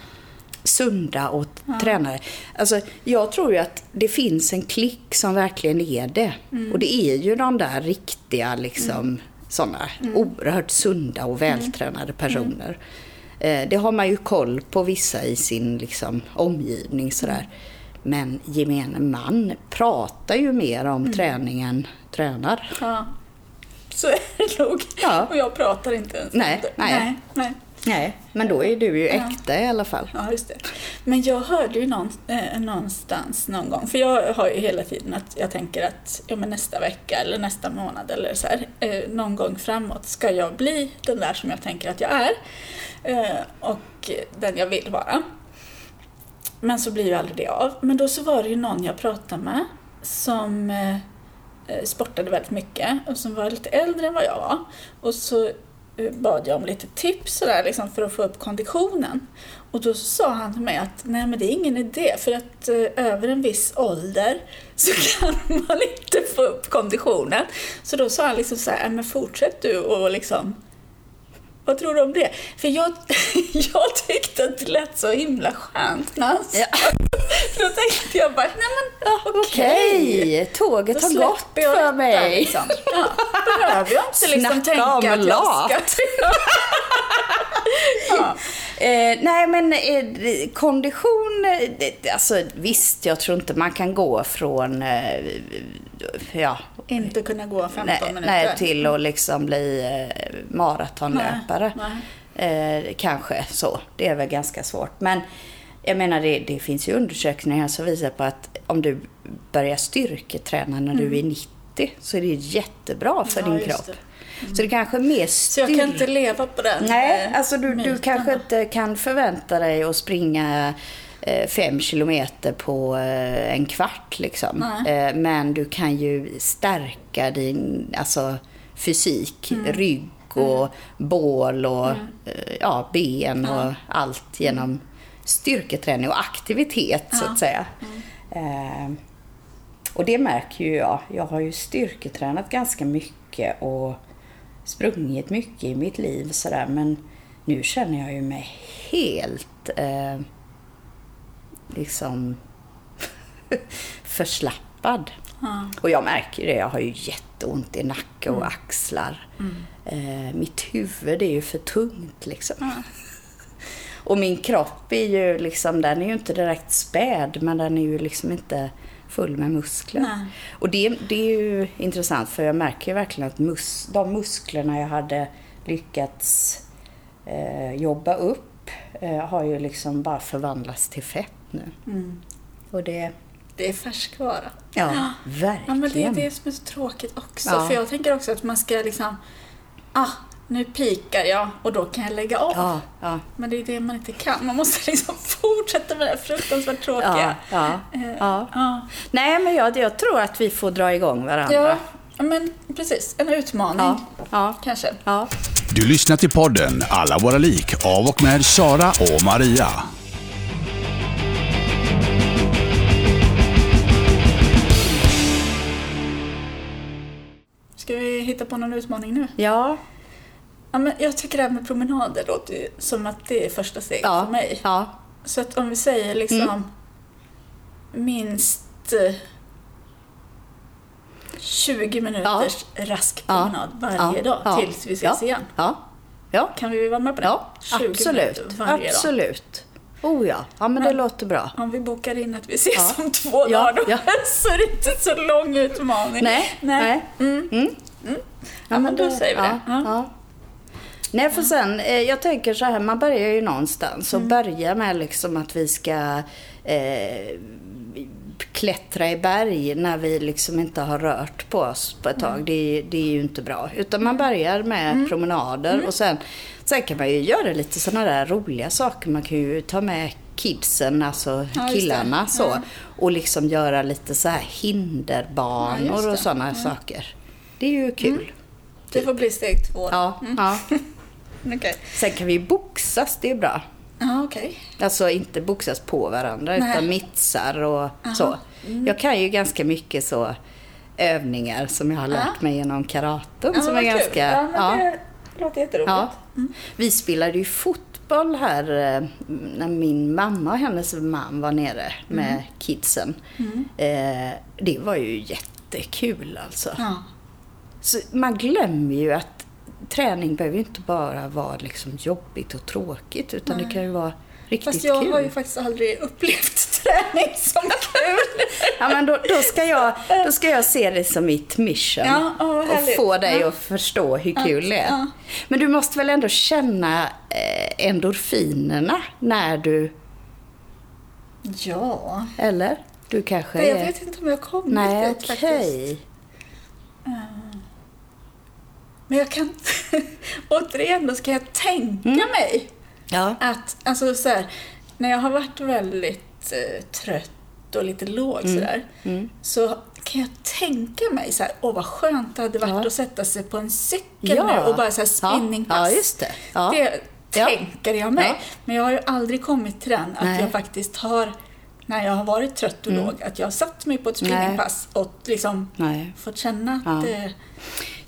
sunda och tränade. Alltså, jag tror ju att det finns en klick som verkligen är det. Och det är ju de där riktiga, liksom, sådana oerhört sunda och vältränade personer. Eh, det har man ju koll på vissa i sin liksom, omgivning sådär. Men gemene man pratar ju mer om träningen tränar. Ja. Så är det nog. Ja. Och jag pratar inte ens Nej, nej. nej, nej. Nej, men då är du ju äkta i alla fall. Ja, just det. Men jag hörde ju eh, någonstans någon gång, för jag har ju hela tiden att jag tänker att ja, men nästa vecka eller nästa månad eller så här, eh, någon gång framåt ska jag bli den där som jag tänker att jag är eh, och den jag vill vara. Men så blir ju aldrig det av. Men då så var det ju någon jag pratade med som eh Eh, sportade väldigt mycket och som var lite äldre än vad jag var. Och så eh, bad jag om lite tips sådär, liksom, för att få upp konditionen. Och då sa han till mig att nej men det är ingen idé för att eh, över en viss ålder så kan man inte få upp konditionen. Så då sa han liksom så här, men fortsätt du och liksom vad tror du om det? För jag, jag tyckte att det lät så himla skönt när han Ja. Då tänkte jag bara, nej men okej. Okej, tåget Då har gått för mig. Liksom. Ja, behöver jag inte liksom Snacka tänka om att jag ska... ja. Eh, nej men eh, kondition, eh, alltså visst jag tror inte man kan gå från eh, ja, Inte kunna gå 15 nej, minuter. nej, till att liksom bli eh, maratonlöpare. Nej, Eh, kanske så, det är väl ganska svårt. Men jag menar det, det finns ju undersökningar som visar på att om du börjar styrketräna när du är 90 så är det jättebra för Mm. Ja, din kropp. det. Så det kanske är mer Så jag kan inte leva på den Nej, eh, alltså du, du kanske inte kan förvänta dig att springa fem kilometer på eh, en kvart liksom. Eh, men du kan ju stärka din alltså, fysik, Mm. rygg och bål och eh, ja, ben och allt genom styrketräning och aktivitet så att säga. Eh, och det märker ju jag. Jag har ju styrketränat ganska mycket och sprungit mycket i mitt liv sådär. Men nu känner jag ju mig helt eh, liksom förslappad. Ja. Och jag märker det. Jag har ju jätteont i nacke och axlar. Eh, mitt huvud är ju för tungt liksom. Och min kropp är ju liksom, den är ju inte direkt späd, men den är ju liksom inte full med muskler. Nej. Och det, det är ju intressant, för jag märker ju verkligen att mus, de musklerna jag hade lyckats eh, jobba upp eh, har ju liksom bara förvandlats till fett nu. Mm. Och det, Det är färskvara. ja, verkligen. Ja, men det är det som är så tråkigt också. Ja. För jag tänker också att man ska liksom, ah, nu pikar jag och då kan jag lägga av. Ja, ja, Men det är det man inte kan. Man måste liksom fortsätta med det här fruktansvärt ja, tråkiga. ja, Eh, ja. ja. Nej, men jag, jag tror att vi får dra igång varandra. Ja, men precis. En utmaning, ja, ja. kanske. Du lyssnar till podden Alla våra lik av och med Sara och Maria. Ska vi hitta på någon utmaning nu? ja. Ja, men jag tycker det här med promenader låter ju som att det är första steget ja. för mig. Ja, Så att om vi säger liksom Mm. minst 20 minuters rask promenad varje dag tills vi ses igen. Ja, Kan vi vara med på det? ja 20 absolut. varje dag. Absolut. Oh ja, ja men det Men- låter bra. Om vi bokar in att vi ses Ja. om två Ja, dagar då ja. så är det inte så lång utmaning. Nej, nej. Mm. Mm. Ja, men då säger vi det. Ja. Nej, för sen, eh, jag tänker så här, man börjar ju någonstans Mm. och börjar med liksom att vi ska eh, klättra i berg när vi liksom inte har rört på oss på ett tag. Mm. Det, är- det är ju inte bra. Utan man börjar med promenader Mm. och sen, sen kan man ju göra lite sådana där roliga saker. Man kan ju ta med kidsen, alltså Ja, killarna så. Ja. Och liksom göra lite så här hinderbanor Ja, och sådana saker. Det är ju kul. Det får bli steg två. Ja, ja. Okej. Sen kan vi boxas, det är bra. Ja, okej. Alltså inte boxas på varandra Nej. utan mittsar och så. Jag kan ju ganska mycket så övningar som jag har lärt mig genom karaten Ja, som är kul. ganska... Ja, ja. det låter jätteroligt. Ja. Vi spelade ju fotboll här eh, när min mamma och hennes man var nere med Mm. kidsen. Eh, det var ju jättekul alltså. Ja. Så man glömmer ju att träning behöver ju inte bara vara liksom jobbigt och tråkigt utan det kan ju vara riktigt Fast jag kul. har ju faktiskt aldrig upplevt träning som kul. Ja, men då, då, ska jag, då ska jag se det som mitt mission Ja, ja, vad och få dig Ja. att förstå hur kul det är. ja. Men du måste väl ändå känna eh, endorfinerna när du Ja. Eller? Du kanske Nej, jag vet inte om jag kommit Nej, dit okej. faktiskt. Men jag kan... återigen, då ska jag tänka Mm. mig Ja. att, alltså så här, när jag har varit väldigt eh, trött och lite låg Mm. sådär, så kan jag tänka mig så här, åh vad skönt det hade varit Ja. att sätta sig på en cykel Ja. nu och bara så här spinningpass. Ja, just det. Det tänker jag mig. Men jag har ju aldrig kommit till den att Nej. jag faktiskt har, när jag har varit trött och låg, att jag har satt mig på ett spinningpass och liksom Nej. fått känna att Ja. det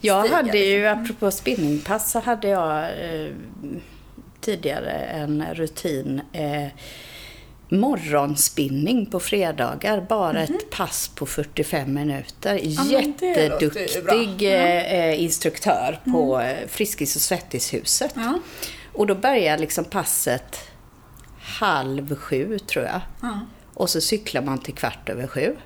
Jag stiger, hade ju, liksom. apropå spinningpass, så hade jag eh, tidigare en rutin. Eh, morgonspinning på fredagar. Bara ett pass på 45 minuter. Bra. Jätteduktig eh, eh, instruktör på eh, Friskis och Svettishuset. Ja. Och då börjar liksom passet halv sju, tror jag. Ja. Och så cyklar man till kvart över sju.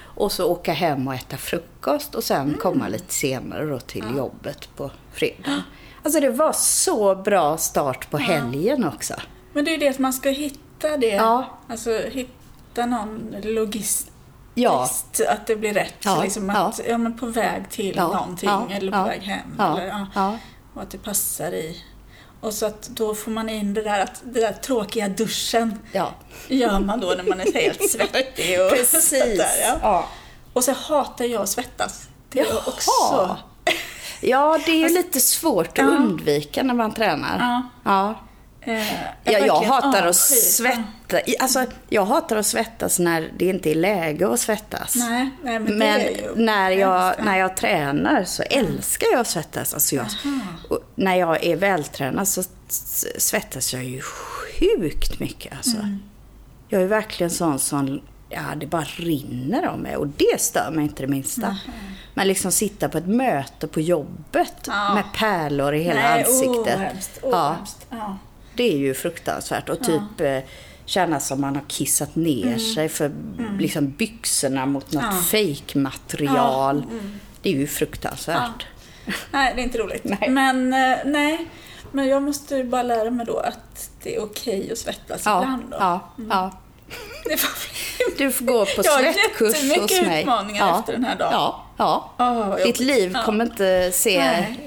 Och så åka hem och äta frukost och sen Mm. komma lite senare då till jobbet på fredag. Alltså det var så bra start på helgen också. Men det är ju det att man ska hitta det, Ja. alltså hitta någon logistiskt, Ja. att det blir rätt. Ja, Liksom att, ja. men på väg till Ja, någonting ja, eller på ja, väg hem. ja, Eller, ja. ja. Och att det passar i. Och så att då får man in det där, att, det där tråkiga duschen Ja. gör man då när man är helt svettig. Och Precis. Där, ja. Ja. Och så hatar jag att svettas. Det Jaha. också. ja, det är ju lite svårt att Ja. undvika när man tränar. Ja. Ja. Eh, Ja, jag verkligen hatar att avskyr. Svettas. Alltså, jag hatar att svettas när det inte är läge att svettas. Nej, nej, men, Men ju när, jag, när jag tränar så älskar jag att svettas. Alltså jag, när jag är vältränad så svettas jag ju sjukt mycket. Alltså. Mm. Jag är verkligen sån som, ja det bara rinner om mig. Och det stör mig inte det minsta. Men liksom sitta på ett möte på jobbet Ja. med pärlor i hela Nej, ansiktet. Åh, hemskt. Åh, ja, hemskt. Ja. det är ju fruktansvärt. Och typ eh, känna som man har kissat ner sig för liksom byxorna mot något Mm. Ja. fejkmaterial. Det är ju fruktansvärt. Nej, det är inte roligt. Nej. Men eh, nej, men jag måste ju bara lära mig då att det är okej att svettas Ja, ibland då. ja, ja. Det får bli... Du får gå på Jag har svettkurs jättemycket hos mig. utmaningar ja. efter den här dagen. Ja, ja. Vad Ditt liv Ja. kommer inte se Nej.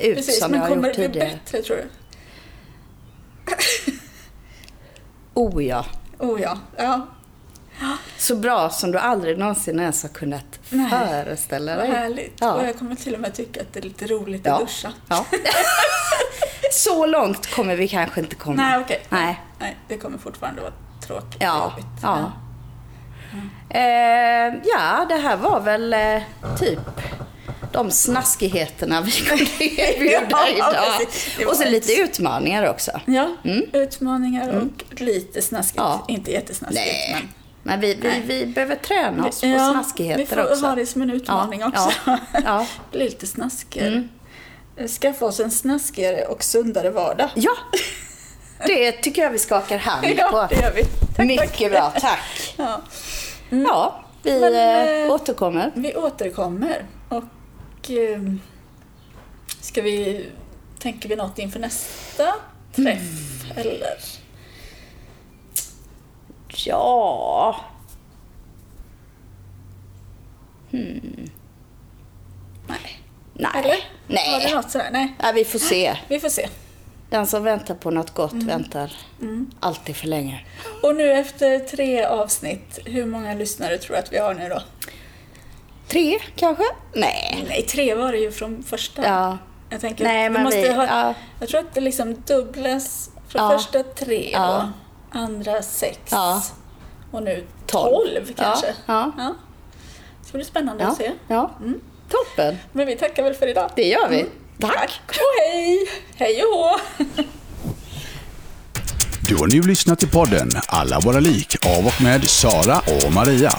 eh, ut Precis, som men jag har kommer gjort det bli tidigare. bättre tror du? Oh ja. Oh ja. ja. Så bra som du aldrig någonsin ens har kunnat Nej. föreställa Vad dig. härligt. Ja. Och jag kommer till och med tycka att det är lite roligt Ja. att duscha. Ja. Så långt kommer vi kanske inte komma. Nej, okej. Nej. Nej, det kommer fortfarande vara tråkigt och Ja. jobbigt. ja. Eh, ja, det här var väl eh, typ de snaskigheterna vi kunde erbjuda idag. Och så lite utmaningar också. Ja, utmaningar och lite snaskigt. Mm. Ja. Inte jättesnaskigt, Nej, men... men vi, vi, vi behöver träna oss på Ja, snaskigheter vi får också. ha det som en utmaning Ja, också. ja, ja. Bli lite snaskigare. Mm. Skaffa oss en snaskigare och sundare vardag. Ja, det tycker jag vi skakar hand Ja, på. det gör vi. Tack, Mycket tack. bra, tack. Ja. Ja, vi Men, eh, eh, återkommer. Vi återkommer och ska vi, tänker vi något inför nästa träff Mm. eller? Ja... Nej. Nej. Eller? Var det Nej. något sådär? Nej. Ja, vi får se. Vi får se. Den som väntar på något gott Mm. väntar alltid för länge. Och nu efter tre avsnitt, hur många lyssnare tror du att vi har nu då? Tre, kanske? Nej. Nej, tre var det ju från första. Ja. Jag tänker Nej, men måste vi- ha, ja. Jag tror att det liksom dubblas från Ja. första tre Ja. då, andra sex Ja. och nu Tolv. tolv, kanske. Ja. Ja. Det ska bli spännande Ja. att se. ja. Toppen. Men vi tackar väl för idag. Det gör vi. Mm. Tack. och hej! Hej och hå! Du har nu lyssnat till podden Alla våra lik av och med Sara och Maria.